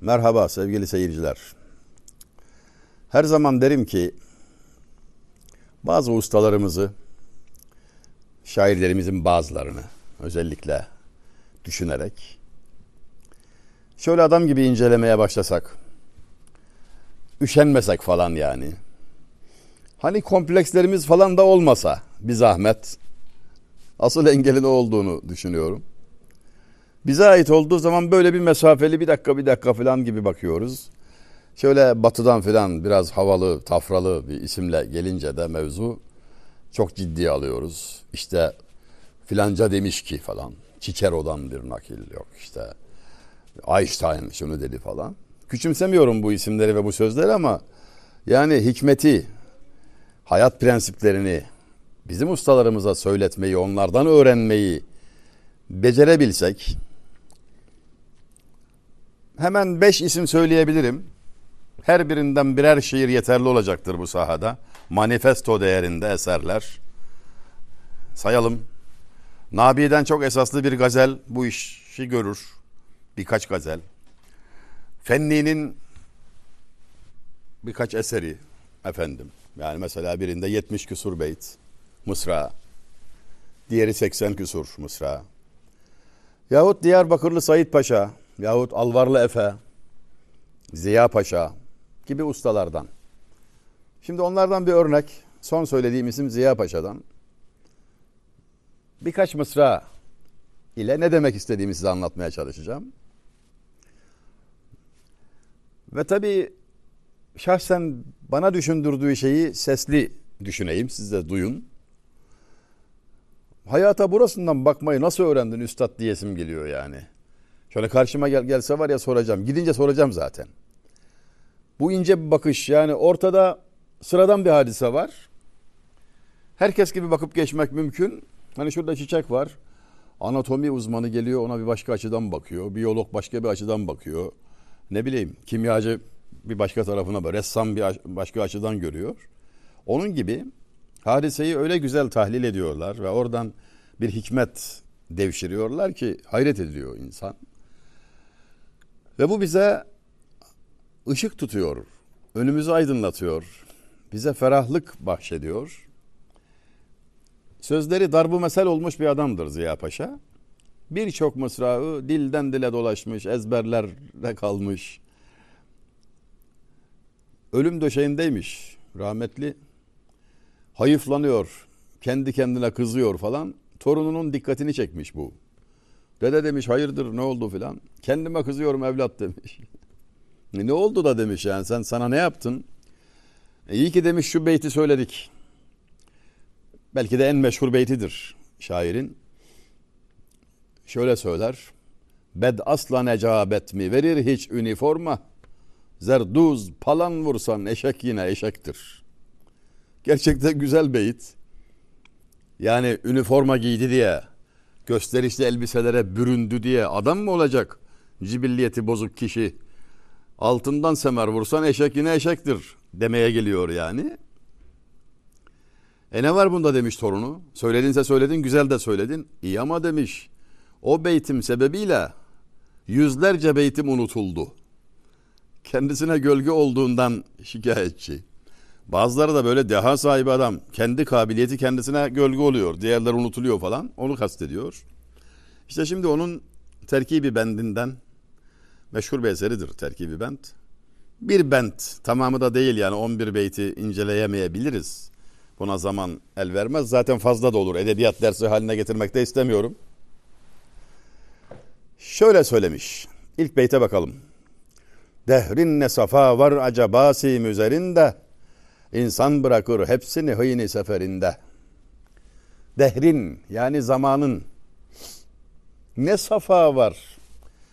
Merhaba sevgili seyirciler. Her zaman derim ki bazı ustalarımızı, şairlerimizin bazılarını özellikle düşünerek şöyle adam gibi incelemeye başlasak, üşenmesek falan yani. Hani komplekslerimiz falan da olmasa bir zahmet. Asıl engelin olduğunu düşünüyorum. Bize ait olduğu zaman böyle bir mesafeli bir dakika bir dakika falan gibi bakıyoruz. Şöyle batıdan falan biraz havalı, tafralı bir isimle gelince de mevzu çok ciddiye alıyoruz. İşte filanca demiş ki falan. Cicero'dan bir nakil yok işte. Einstein şunu dedi falan. Küçümsemiyorum bu isimleri ve bu sözleri ama yani hikmeti, hayat prensiplerini bizim ustalarımıza söyletmeyi, onlardan öğrenmeyi becerebilsek hemen beş isim söyleyebilirim. Her birinden birer şiir yeterli olacaktır bu sahada. Manifesto değerinde eserler. Sayalım. Nabi'den çok esaslı bir gazel bu işi görür. Birkaç gazel. Fenni'nin birkaç eseri efendim. Yani mesela birinde 70 küsur beyt Mısra. Diğeri 80 küsur Mısra. Yahut Diyarbakırlı Said Paşa yahut Alvarlı Efe, Ziya Paşa gibi ustalardan. Şimdi onlardan bir örnek. Son söylediğim isim Ziya Paşa'dan. Birkaç mısra ile ne demek istediğimi size anlatmaya çalışacağım. Ve tabii şahsen bana düşündürdüğü şeyi sesli düşüneyim. Siz de duyun. Hayata burasından bakmayı nasıl öğrendin üstad diyesim geliyor yani. Şöyle karşıma gel, gelse var ya soracağım. Gidince soracağım zaten. Bu ince bir bakış yani ortada sıradan bir hadise var. Herkes gibi bakıp geçmek mümkün. Hani şurada çiçek var. Anatomi uzmanı geliyor ona bir başka açıdan bakıyor. Biyolog başka bir açıdan bakıyor. Ne bileyim kimyacı bir başka tarafına bak. Ressam bir başka açıdan görüyor. Onun gibi hadiseyi öyle güzel tahlil ediyorlar ve oradan bir hikmet devşiriyorlar ki hayret ediyor insan. Ve bu bize ışık tutuyor, önümüzü aydınlatıyor, bize ferahlık bahşediyor. Sözleri darbu mesel olmuş bir adamdır Ziya Paşa. Birçok mısrağı dilden dile dolaşmış, ezberlerde kalmış. Ölüm döşeğindeymiş rahmetli. Hayıflanıyor, kendi kendine kızıyor falan. Torununun dikkatini çekmiş bu. Dede demiş hayırdır ne oldu filan. Kendime kızıyorum evlat demiş. E, ne oldu da demiş yani sen sana ne yaptın? E, iyi ki demiş şu beyti söyledik. Belki de en meşhur beytidir şairin. Şöyle söyler. Bed asla necabet mi verir hiç üniforma. Zerduz palan vursan eşek yine eşektir. Gerçekten güzel beyit. Yani üniforma giydi diye gösterişli elbiselere büründü diye adam mı olacak? Cibilliyeti bozuk kişi. Altından semer vursan eşek yine eşektir demeye geliyor yani. E ne var bunda demiş torunu. Söyledinse söyledin güzel de söyledin. İyi ama demiş o beytim sebebiyle yüzlerce beytim unutuldu. Kendisine gölge olduğundan şikayetçi. Bazıları da böyle deha sahibi adam. Kendi kabiliyeti kendisine gölge oluyor. Diğerler unutuluyor falan. Onu kastediyor. İşte şimdi onun terkibi bendinden meşhur bir eseridir terkibi bent. Bir bent tamamı da değil yani 11 beyti inceleyemeyebiliriz. Buna zaman el vermez. Zaten fazla da olur. Edebiyat dersi haline getirmek de istemiyorum. Şöyle söylemiş. İlk beyte bakalım. Dehrin ne safa var acabasi üzerinde İnsan bırakır hepsini hıyni seferinde. Dehrin yani zamanın ne safa var,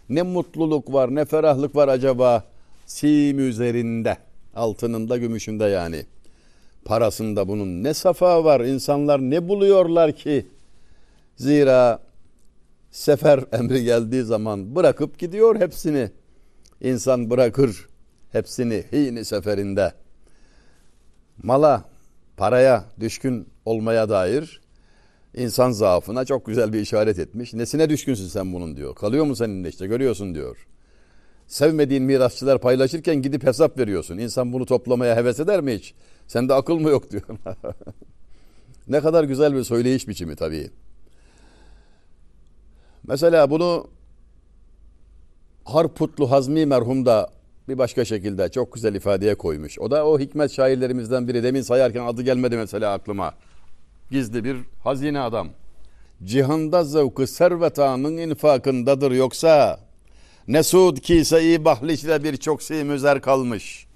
ne mutluluk var, ne ferahlık var acaba sim üzerinde, altınında, gümüşünde yani. Parasında bunun ne safa var, insanlar ne buluyorlar ki? Zira sefer emri geldiği zaman bırakıp gidiyor hepsini. İnsan bırakır hepsini hini seferinde.'' Mala, paraya düşkün olmaya dair insan zaafına çok güzel bir işaret etmiş. Nesine düşkünsün sen bunun diyor. Kalıyor mu seninle işte görüyorsun diyor. Sevmediğin mirasçılar paylaşırken gidip hesap veriyorsun. İnsan bunu toplamaya heves eder mi hiç? Sende akıl mı yok diyor. ne kadar güzel bir söyleyiş biçimi tabii. Mesela bunu Harputlu Hazmi merhum da bir başka şekilde çok güzel ifadeye koymuş. O da o hikmet şairlerimizden biri. Demin sayarken adı gelmedi mesela aklıma. Gizli bir hazine adam. Cihanda zevkı servet anın infakındadır yoksa Nesud kise-i bahliçle birçok müzer kalmış.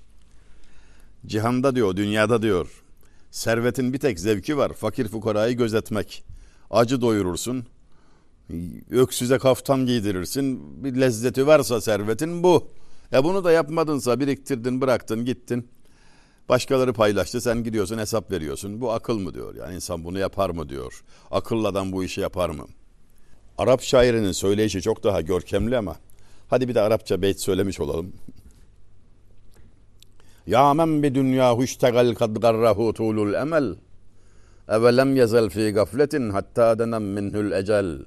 Cihanda diyor, dünyada diyor. Servetin bir tek zevki var. Fakir fukarayı gözetmek. Acı doyurursun. Öksüze kaftan giydirirsin. Bir lezzeti varsa servetin bu. E bunu da yapmadınsa biriktirdin, bıraktın, gittin. Başkaları paylaştı, sen gidiyorsun hesap veriyorsun. Bu akıl mı diyor. Yani insan bunu yapar mı diyor. Akıllı adam bu işi yapar mı? Arap şairinin söyleyişi çok daha görkemli ama hadi bir de Arapça beyt söylemiş olalım. Ya men bi dünya huştegal kad garrahu tulul emel. Evelem yezel fi gafletin hatta denem minhul ecel.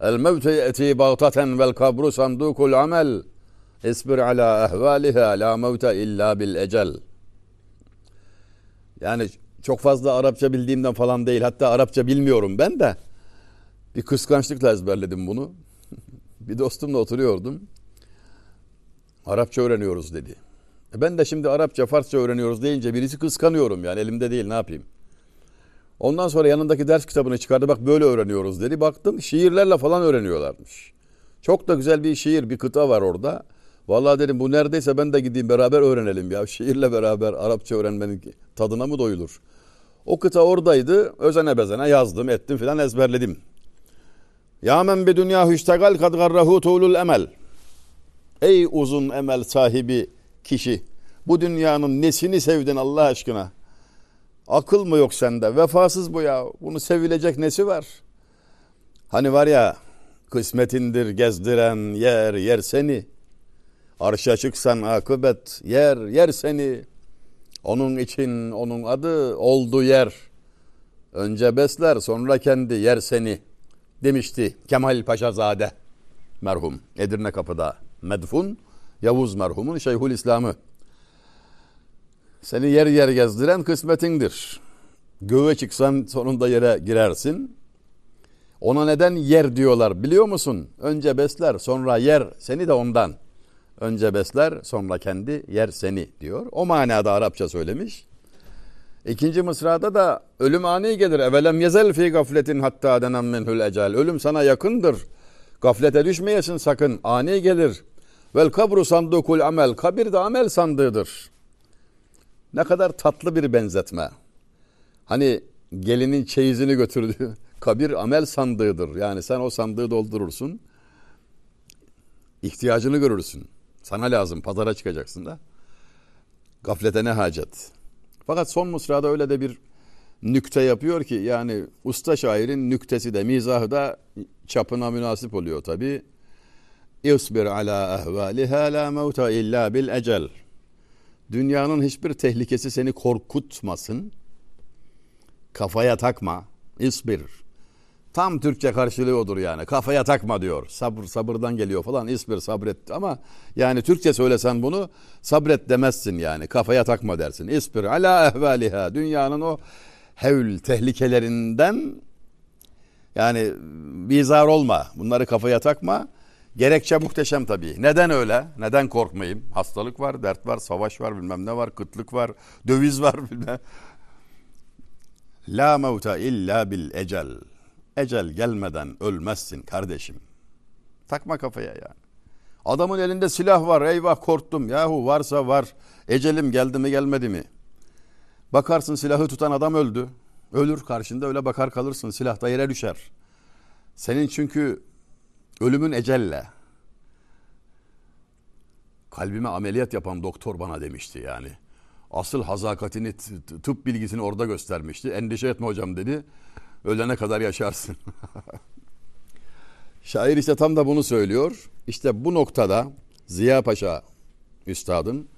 El mevte ye'ti bagtaten vel kabru sandukul amel. İsbir ala ehvaliha la mevte illa bil ecel. Yani çok fazla Arapça bildiğimden falan değil. Hatta Arapça bilmiyorum ben de. Bir kıskançlıkla ezberledim bunu. bir dostumla oturuyordum. Arapça öğreniyoruz dedi. E ben de şimdi Arapça, Farsça öğreniyoruz deyince birisi kıskanıyorum yani elimde değil ne yapayım. Ondan sonra yanındaki ders kitabını çıkardı bak böyle öğreniyoruz dedi. Baktım şiirlerle falan öğreniyorlarmış. Çok da güzel bir şiir, bir kıta var orada. Vallahi dedim bu neredeyse ben de gideyim beraber öğrenelim ya. Şiirle beraber Arapça öğrenmenin tadına mı doyulur? O kıta oradaydı. Özene bezene yazdım, ettim filan ezberledim. Ya men bi dünya hüştegal kad garrahu tulul emel. Ey uzun emel sahibi kişi. Bu dünyanın nesini sevdin Allah aşkına? Akıl mı yok sende? Vefasız bu ya. Bunu sevilecek nesi var? Hani var ya kısmetindir gezdiren yer yer seni. Arşa çıksan akıbet yer yer seni. Onun için onun adı oldu yer. Önce besler sonra kendi yer seni demişti Kemal Paşazade merhum Edirne Kapı'da medfun Yavuz merhumun Şeyhül İslam'ı. Seni yer yer gezdiren kısmetindir. Göğe çıksan sonunda yere girersin. Ona neden yer diyorlar biliyor musun? Önce besler sonra yer seni de ondan. Önce besler sonra kendi yer seni diyor. O manada Arapça söylemiş. İkinci mısrada da ölüm ani gelir. Evelem yezel fi gafletin hatta denen minhul ecel. Ölüm sana yakındır. Gaflete düşmeyesin sakın. Ani gelir. Vel kabru sandukul amel. Kabir de amel sandığıdır. Ne kadar tatlı bir benzetme. Hani gelinin çeyizini götürdü. Kabir amel sandığıdır. Yani sen o sandığı doldurursun. İhtiyacını görürsün. Sana lazım. Pazara çıkacaksın da. Gaflete ne hacet. Fakat son mısrada öyle de bir nükte yapıyor ki yani usta şairin nüktesi de mizahı da çapına münasip oluyor tabi. İsbir ala ehvaliha la mevta illa bil ecel. Dünyanın hiçbir tehlikesi seni korkutmasın. Kafaya takma. İsbir. Tam Türkçe karşılığı odur yani. Kafaya takma diyor. Sabır sabırdan geliyor falan. İsbir sabret ama yani Türkçe söylesen bunu sabret demezsin yani. Kafaya takma dersin. İsbir ala ehvaliha. Dünyanın o hevl tehlikelerinden yani bizar olma. Bunları kafaya takma. Gerekçe muhteşem tabii. Neden öyle? Neden korkmayayım? Hastalık var, dert var, savaş var, bilmem ne var, kıtlık var, döviz var bilmem. La mevta illa bil ecel. Ecel gelmeden ölmezsin kardeşim. Takma kafaya yani. Adamın elinde silah var. Eyvah korktum. Yahu varsa var. Ecelim geldi mi gelmedi mi? Bakarsın silahı tutan adam öldü. Ölür karşında öyle bakar kalırsın. Silah da yere düşer. Senin çünkü ölümün ecelle. Kalbime ameliyat yapan doktor bana demişti yani. Asıl hazakatini, tıp bilgisini orada göstermişti. Endişe etme hocam dedi. Ölene kadar yaşarsın. Şair işte tam da bunu söylüyor. İşte bu noktada Ziya Paşa üstadın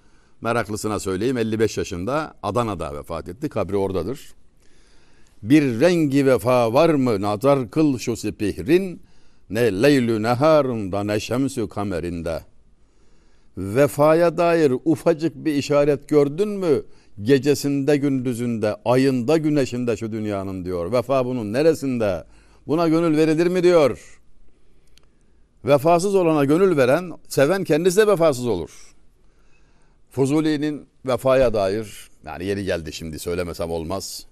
meraklısına söyleyeyim 55 yaşında Adana'da vefat etti. Kabri oradadır. Bir rengi vefa var mı nazar kıl şu sipihrin ne leylü neharında ne şemsü kamerinde. vefaya dair ufacık bir işaret gördün mü? Gecesinde gündüzünde, ayında güneşinde şu dünyanın diyor. Vefa bunun neresinde? Buna gönül verilir mi diyor. Vefasız olana gönül veren, seven kendisi de vefasız olur. Fuzuli'nin vefaya dair, yani yeri geldi şimdi söylemesem olmaz.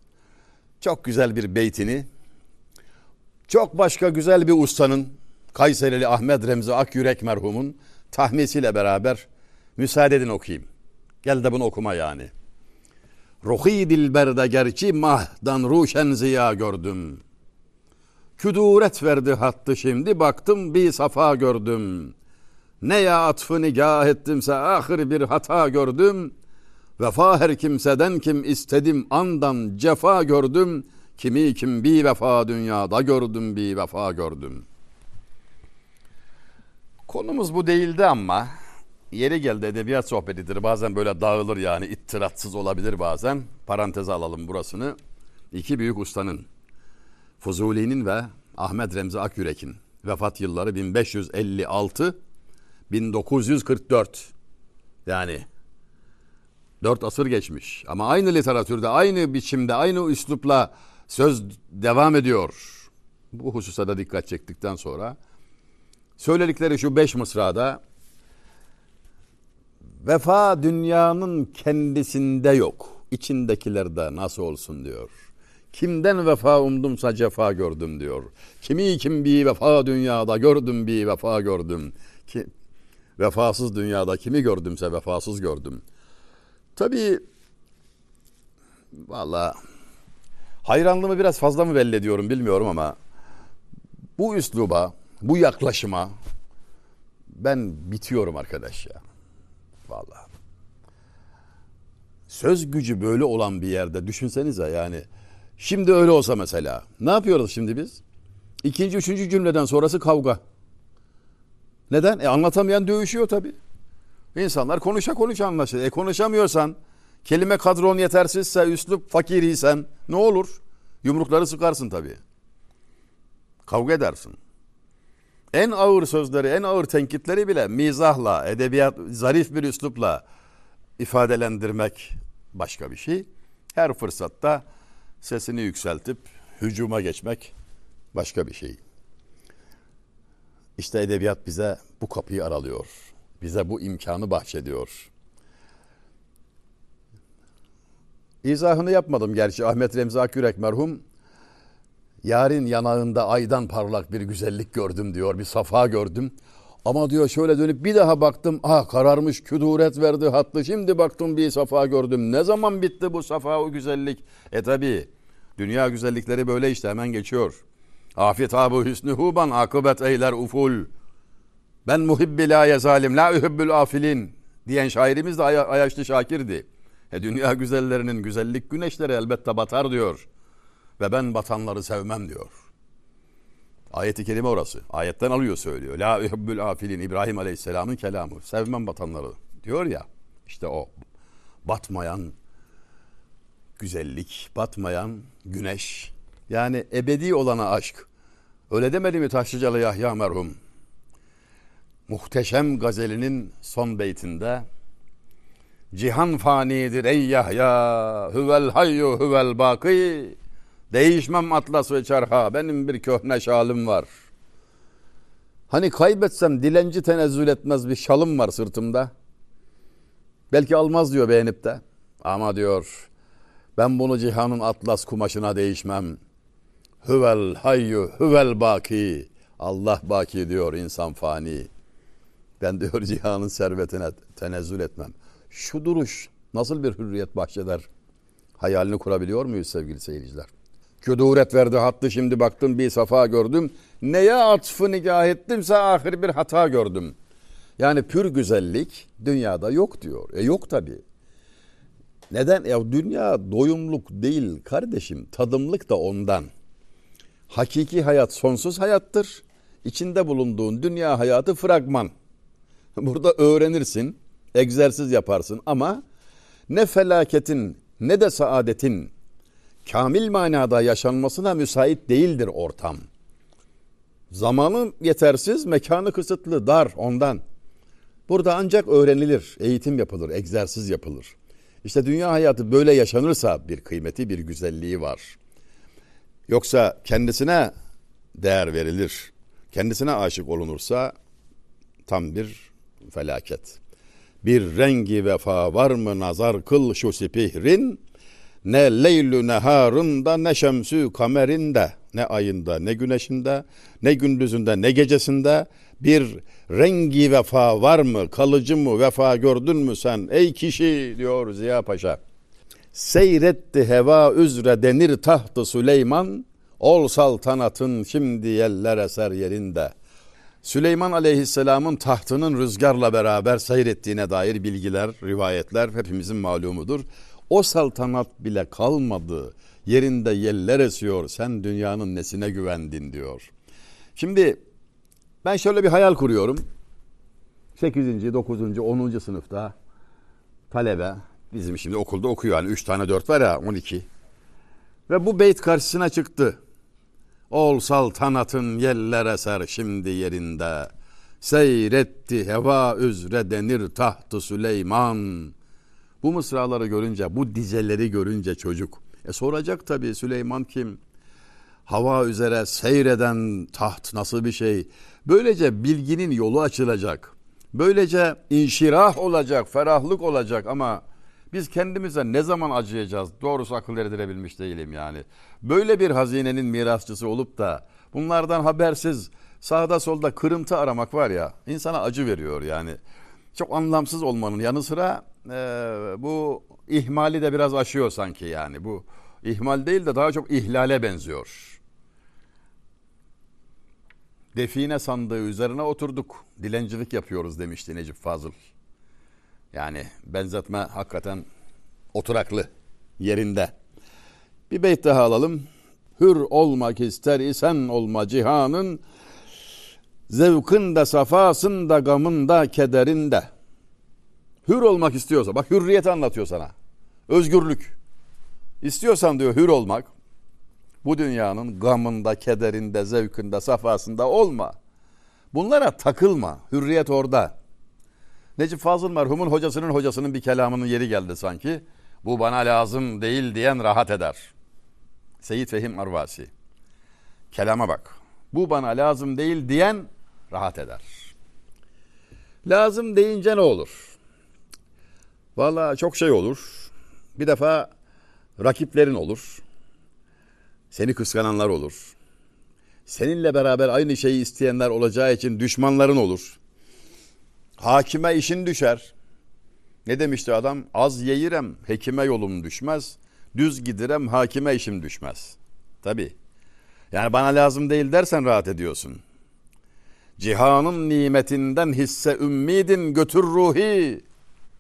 Çok güzel bir beytini, çok başka güzel bir ustanın, Kayserili Ahmet Remzi Akyürek merhumun tahmisiyle beraber müsaade edin okuyayım. Gel de bunu okuma yani. Ruhi dilberde gerçi mahdan ruşen ziya gördüm. Küduret verdi hattı şimdi baktım bir safa gördüm. Ne ya atfı nigah ettimse ahir bir hata gördüm. Vefa her kimseden kim istedim andan cefa gördüm. Kimi kim bir vefa dünyada gördüm bir vefa gördüm. Konumuz bu değildi ama yeri geldi edebiyat sohbetidir. Bazen böyle dağılır yani ittiratsız olabilir bazen. Paranteze alalım burasını. İki büyük ustanın Fuzuli'nin ve Ahmet Remzi Akyürek'in vefat yılları 1556 1944. Yani dört asır geçmiş. Ama aynı literatürde, aynı biçimde, aynı üslupla söz devam ediyor. Bu hususa da dikkat çektikten sonra söyledikleri şu beş mısrada vefa dünyanın kendisinde yok. İçindekilerde nasıl olsun diyor. Kimden vefa umdumsa cefa gördüm diyor. Kimi kim bir vefa dünyada gördüm bir vefa gördüm. Ki, vefasız dünyada kimi gördümse vefasız gördüm. Tabii valla hayranlığımı biraz fazla mı belli ediyorum bilmiyorum ama bu üsluba, bu yaklaşıma ben bitiyorum arkadaş ya. Valla. Söz gücü böyle olan bir yerde düşünsenize yani Şimdi öyle olsa mesela. Ne yapıyoruz şimdi biz? İkinci, üçüncü cümleden sonrası kavga. Neden? E anlatamayan dövüşüyor tabii. İnsanlar konuşa konuşa anlaşır. E konuşamıyorsan, kelime kadron yetersizse, üslup fakiriysen ne olur? Yumrukları sıkarsın tabii. Kavga edersin. En ağır sözleri, en ağır tenkitleri bile mizahla, edebiyat, zarif bir üslupla ifadelendirmek başka bir şey. Her fırsatta sesini yükseltip hücuma geçmek başka bir şey. İşte edebiyat bize bu kapıyı aralıyor. Bize bu imkanı bahşediyor. İzahını yapmadım gerçi Ahmet Remzi Akürek merhum. Yarın yanağında aydan parlak bir güzellik gördüm diyor. Bir safa gördüm. Ama diyor şöyle dönüp bir daha baktım. Ah kararmış küduret verdi hattı. Şimdi baktım bir safa gördüm. Ne zaman bitti bu safa o güzellik? E tabi dünya güzellikleri böyle işte hemen geçiyor. Afiyet abu hüsnü huban akıbet eyler uful. Ben muhibbi la yezalim la ühibbül afilin diyen şairimiz de Ay Ayaşlı Şakir'di. E dünya güzellerinin güzellik güneşleri elbette batar diyor. Ve ben batanları sevmem diyor. Ayeti kerime orası. Ayetten alıyor söylüyor. La ühibbül afilin İbrahim Aleyhisselam'ın kelamı. Sevmem batanları diyor ya. İşte o batmayan güzellik, batmayan güneş. Yani ebedi olana aşk. Öyle demedi mi Taşlıcalı Yahya merhum? Muhteşem gazelinin son beytinde Cihan fanidir ey Yahya Hüvel hayyu hüvel baki Değişmem atlas ve çarha. Benim bir köhne şalım var. Hani kaybetsem dilenci tenezzül etmez bir şalım var sırtımda. Belki almaz diyor beğenip de. Ama diyor ben bunu cihanın atlas kumaşına değişmem. Hüvel hayyu hüvel baki. Allah baki diyor insan fani. Ben diyor cihanın servetine tenezzül etmem. Şu duruş nasıl bir hürriyet bahşeder? Hayalini kurabiliyor muyuz sevgili seyirciler? Küduret verdi hattı şimdi baktım bir safa gördüm. Neye atfı nigah ettimse ahir bir hata gördüm. Yani pür güzellik dünyada yok diyor. E yok tabi. Neden? Ya dünya doyumluk değil kardeşim. Tadımlık da ondan. Hakiki hayat sonsuz hayattır. İçinde bulunduğun dünya hayatı fragman. Burada öğrenirsin, egzersiz yaparsın ama ne felaketin ne de saadetin kamil manada yaşanmasına müsait değildir ortam. Zamanı yetersiz, mekanı kısıtlı, dar ondan. Burada ancak öğrenilir, eğitim yapılır, egzersiz yapılır. İşte dünya hayatı böyle yaşanırsa bir kıymeti, bir güzelliği var. Yoksa kendisine değer verilir. Kendisine aşık olunursa tam bir felaket. Bir rengi vefa var mı nazar kıl şu sipihrin? Ne leylü neharında ne şemsü kamerinde ne ayında ne güneşinde ne gündüzünde ne gecesinde bir rengi vefa var mı kalıcı mı vefa gördün mü sen ey kişi diyor Ziya Paşa. Seyretti heva üzre denir tahtı Süleyman ol saltanatın şimdi yeller eser yerinde.'' Süleyman Aleyhisselam'ın tahtının rüzgarla beraber seyrettiğine dair bilgiler, rivayetler hepimizin malumudur. O saltanat bile kalmadı. Yerinde yeller esiyor. Sen dünyanın nesine güvendin diyor. Şimdi ben şöyle bir hayal kuruyorum. 8. 9. 10. sınıfta talebe bizim şimdi okulda okuyor yani 3 tane 4 var ya 12. Ve bu beyt karşısına çıktı. Ol saltanatın yeller eser şimdi yerinde. Seyretti heva üzre denir tahtı Süleyman. Bu mısraları görünce, bu dizeleri görünce çocuk. E soracak tabii Süleyman kim? Hava üzere seyreden taht nasıl bir şey? Böylece bilginin yolu açılacak. Böylece inşirah olacak, ferahlık olacak ama biz kendimize ne zaman acıyacağız? Doğrusu akıl erdirebilmiş değilim yani. Böyle bir hazinenin mirasçısı olup da bunlardan habersiz sağda solda kırıntı aramak var ya insana acı veriyor yani. Çok anlamsız olmanın yanı sıra e, bu ihmali de biraz aşıyor sanki yani. Bu ihmal değil de daha çok ihlale benziyor. Define sandığı üzerine oturduk. Dilencilik yapıyoruz demişti Necip Fazıl. Yani benzetme hakikaten oturaklı yerinde. Bir beyt daha alalım. Hür olmak ister isen olma cihanın zevkında safasında gamında kederinde. Hür olmak istiyorsa bak hürriyeti anlatıyor sana. Özgürlük. İstiyorsan diyor hür olmak bu dünyanın gamında, kederinde, zevkinde, safasında olma. Bunlara takılma. Hürriyet orada. Necip Fazıl merhumun hocasının hocasının bir kelamının yeri geldi sanki. Bu bana lazım değil diyen rahat eder. Seyit Fehim Arvasi. Kelama bak. Bu bana lazım değil diyen rahat eder. Lazım deyince ne olur? Valla çok şey olur. Bir defa rakiplerin olur. Seni kıskananlar olur. Seninle beraber aynı şeyi isteyenler olacağı için düşmanların olur. Hakime işin düşer. Ne demişti adam? Az yeyirem, hekime yolum düşmez. Düz gidirem, hakime işim düşmez. Tabi. Yani bana lazım değil dersen rahat ediyorsun. Cihanın nimetinden hisse ümmidin götür ruhi.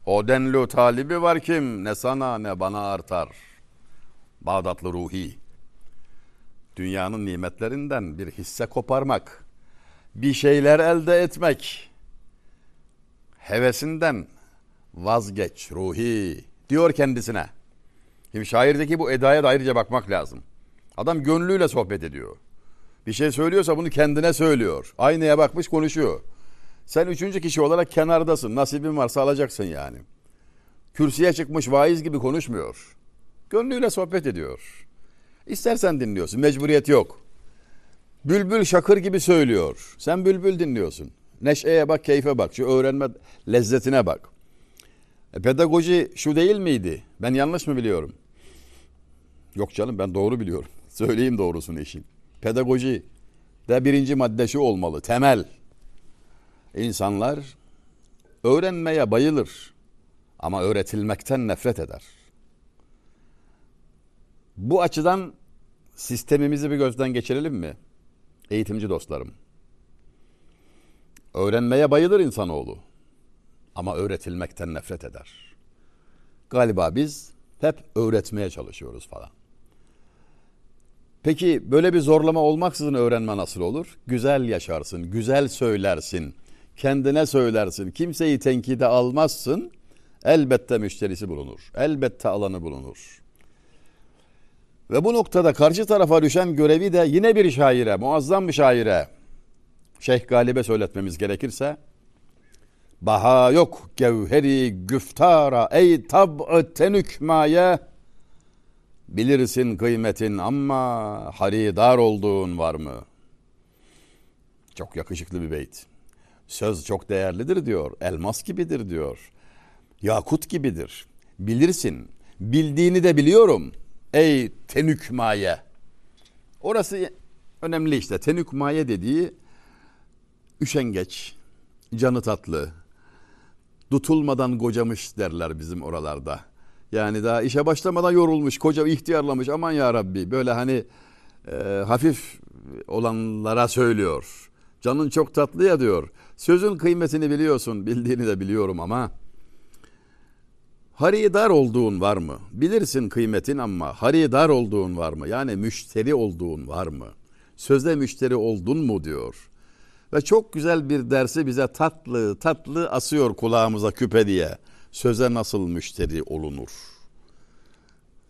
O denli talibi var kim ne sana ne bana artar. Bağdatlı ruhi. Dünyanın nimetlerinden bir hisse koparmak. Bir şeyler elde etmek hevesinden vazgeç ruhi diyor kendisine. Şimdi şairdeki bu edaya da ayrıca bakmak lazım. Adam gönlüyle sohbet ediyor. Bir şey söylüyorsa bunu kendine söylüyor. Aynaya bakmış konuşuyor. Sen üçüncü kişi olarak kenardasın. Nasibin varsa alacaksın yani. Kürsüye çıkmış vaiz gibi konuşmuyor. Gönlüyle sohbet ediyor. İstersen dinliyorsun. Mecburiyet yok. Bülbül şakır gibi söylüyor. Sen bülbül dinliyorsun. Neşeye bak, keyfe bak. Şu öğrenme lezzetine bak. E, pedagoji şu değil miydi? Ben yanlış mı biliyorum? Yok canım ben doğru biliyorum. Söyleyeyim doğrusunu işin. Pedagoji de birinci madde şu olmalı. Temel. İnsanlar öğrenmeye bayılır ama öğretilmekten nefret eder. Bu açıdan sistemimizi bir gözden geçirelim mi? Eğitimci dostlarım. Öğrenmeye bayılır insanoğlu. Ama öğretilmekten nefret eder. Galiba biz hep öğretmeye çalışıyoruz falan. Peki böyle bir zorlama olmaksızın öğrenme nasıl olur? Güzel yaşarsın, güzel söylersin, kendine söylersin, kimseyi tenkide almazsın. Elbette müşterisi bulunur, elbette alanı bulunur. Ve bu noktada karşı tarafa düşen görevi de yine bir şaire, muazzam bir şaire, Şeyh Galip'e söyletmemiz gerekirse Baha yok gevheri güftara ey tab'ı tenükmaye. Bilirsin kıymetin ama haridar olduğun var mı? Çok yakışıklı bir beyt. Söz çok değerlidir diyor. Elmas gibidir diyor. Yakut gibidir. Bilirsin. Bildiğini de biliyorum. Ey tenükmaye. Orası önemli işte. Tenükmaye dediği üşengeç, canı tatlı, tutulmadan kocamış derler bizim oralarda. Yani daha işe başlamadan yorulmuş, koca ihtiyarlamış aman ya Rabbi böyle hani e, hafif olanlara söylüyor. Canın çok tatlı ya diyor. Sözün kıymetini biliyorsun, bildiğini de biliyorum ama haridar olduğun var mı? Bilirsin kıymetin ama haridar olduğun var mı? Yani müşteri olduğun var mı? Sözde müşteri oldun mu diyor. Ve çok güzel bir dersi bize tatlı tatlı asıyor kulağımıza küpe diye. Söze nasıl müşteri olunur?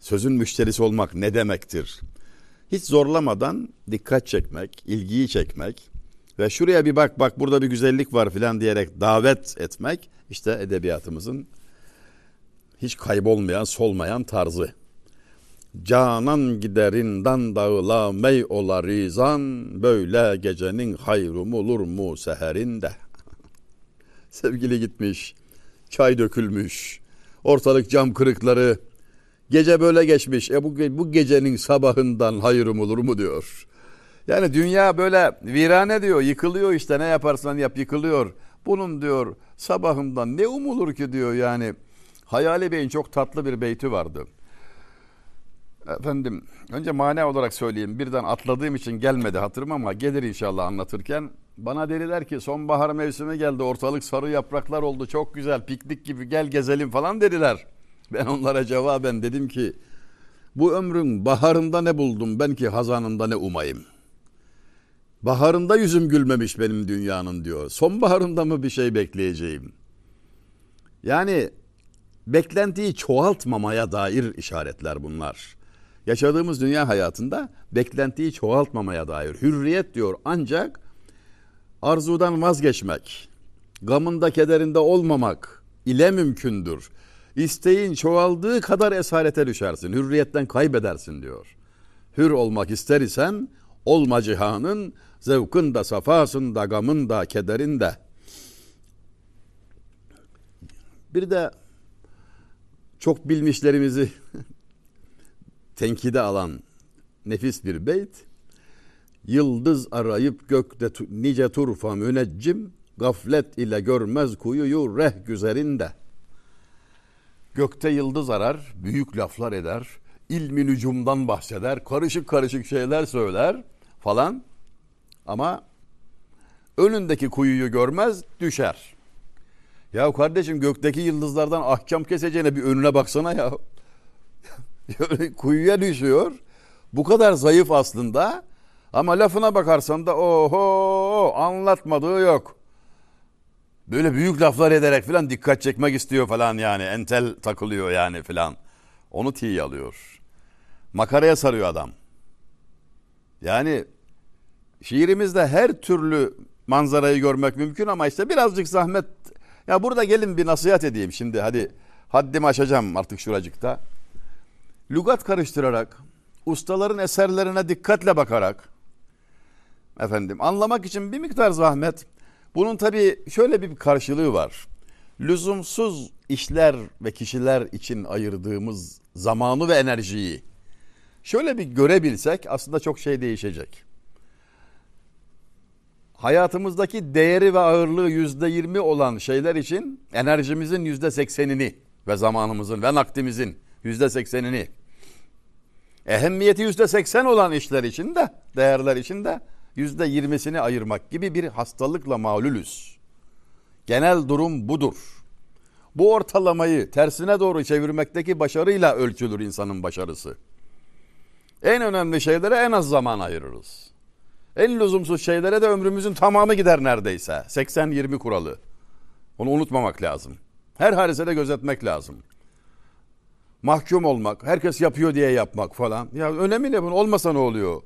Sözün müşterisi olmak ne demektir? Hiç zorlamadan dikkat çekmek, ilgiyi çekmek ve şuraya bir bak bak burada bir güzellik var filan diyerek davet etmek işte edebiyatımızın hiç kaybolmayan, solmayan tarzı. Canan giderinden dağıla mey ola rizan, böyle gecenin hayrum olur mu seherinde. Sevgili gitmiş, çay dökülmüş, ortalık cam kırıkları, gece böyle geçmiş, e bu, bu gecenin sabahından hayrum olur mu diyor. Yani dünya böyle virane diyor, yıkılıyor işte ne yaparsan yap yıkılıyor. Bunun diyor sabahından ne umulur ki diyor yani. Hayali Bey'in çok tatlı bir beyti vardı. Efendim önce mana olarak söyleyeyim. Birden atladığım için gelmedi hatırım ama gelir inşallah anlatırken. Bana dediler ki sonbahar mevsimi geldi ortalık sarı yapraklar oldu çok güzel piknik gibi gel gezelim falan dediler. Ben onlara cevaben dedim ki bu ömrün baharında ne buldum ben ki hazanında ne umayım. Baharında yüzüm gülmemiş benim dünyanın diyor. Sonbaharında mı bir şey bekleyeceğim? Yani beklentiyi çoğaltmamaya dair işaretler bunlar. Yaşadığımız dünya hayatında beklentiyi çoğaltmamaya dair hürriyet diyor ancak arzudan vazgeçmek, gamında kederinde olmamak ile mümkündür. İsteğin çoğaldığı kadar esarete düşersin, hürriyetten kaybedersin diyor. Hür olmak ister isen olma cihanın zevkın da safasın da gamın da kederin de. Bir de çok bilmişlerimizi tenkide alan nefis bir beyt. Yıldız arayıp gökte nice turfa müneccim, gaflet ile görmez kuyuyu reh güzerinde. Gökte yıldız arar, büyük laflar eder, ilmi nücumdan bahseder, karışık karışık şeyler söyler falan. Ama önündeki kuyuyu görmez, düşer. Ya kardeşim gökteki yıldızlardan ahkam keseceğine bir önüne baksana ya. Kuyuya düşüyor. Bu kadar zayıf aslında. Ama lafına bakarsan da oho anlatmadığı yok. Böyle büyük laflar ederek falan dikkat çekmek istiyor falan yani. Entel takılıyor yani falan. Onu tiye alıyor. Makaraya sarıyor adam. Yani şiirimizde her türlü manzarayı görmek mümkün ama işte birazcık zahmet. Ya burada gelin bir nasihat edeyim şimdi hadi haddimi aşacağım artık şuracıkta. Lugat karıştırarak, ustaların eserlerine dikkatle bakarak, efendim anlamak için bir miktar zahmet. Bunun tabii şöyle bir karşılığı var. Lüzumsuz işler ve kişiler için ayırdığımız zamanı ve enerjiyi şöyle bir görebilsek aslında çok şey değişecek. Hayatımızdaki değeri ve ağırlığı yüzde yirmi olan şeyler için enerjimizin yüzde seksenini ve zamanımızın ve nakdimizin yüzde seksenini ehemmiyeti yüzde seksen olan işler için de değerler için de yüzde yirmisini ayırmak gibi bir hastalıkla mağlulüz. Genel durum budur. Bu ortalamayı tersine doğru çevirmekteki başarıyla ölçülür insanın başarısı. En önemli şeylere en az zaman ayırırız. En lüzumsuz şeylere de ömrümüzün tamamı gider neredeyse. 80-20 kuralı. Onu unutmamak lazım. Her harisede gözetmek lazım. Mahkum olmak, herkes yapıyor diye yapmak falan. Ya önemi ne bunun? Olmasa ne oluyor?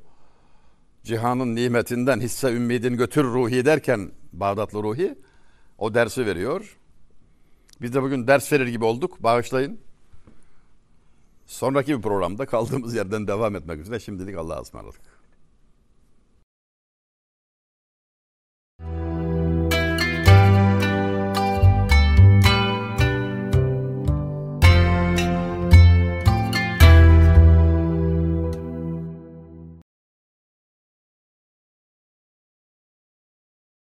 Cihanın nimetinden hisse ümmidin götür ruhi derken Bağdatlı ruhi O dersi veriyor. Biz de bugün ders verir gibi olduk. Bağışlayın. Sonraki bir programda kaldığımız yerden devam etmek üzere şimdilik Allah'a ısmarladık.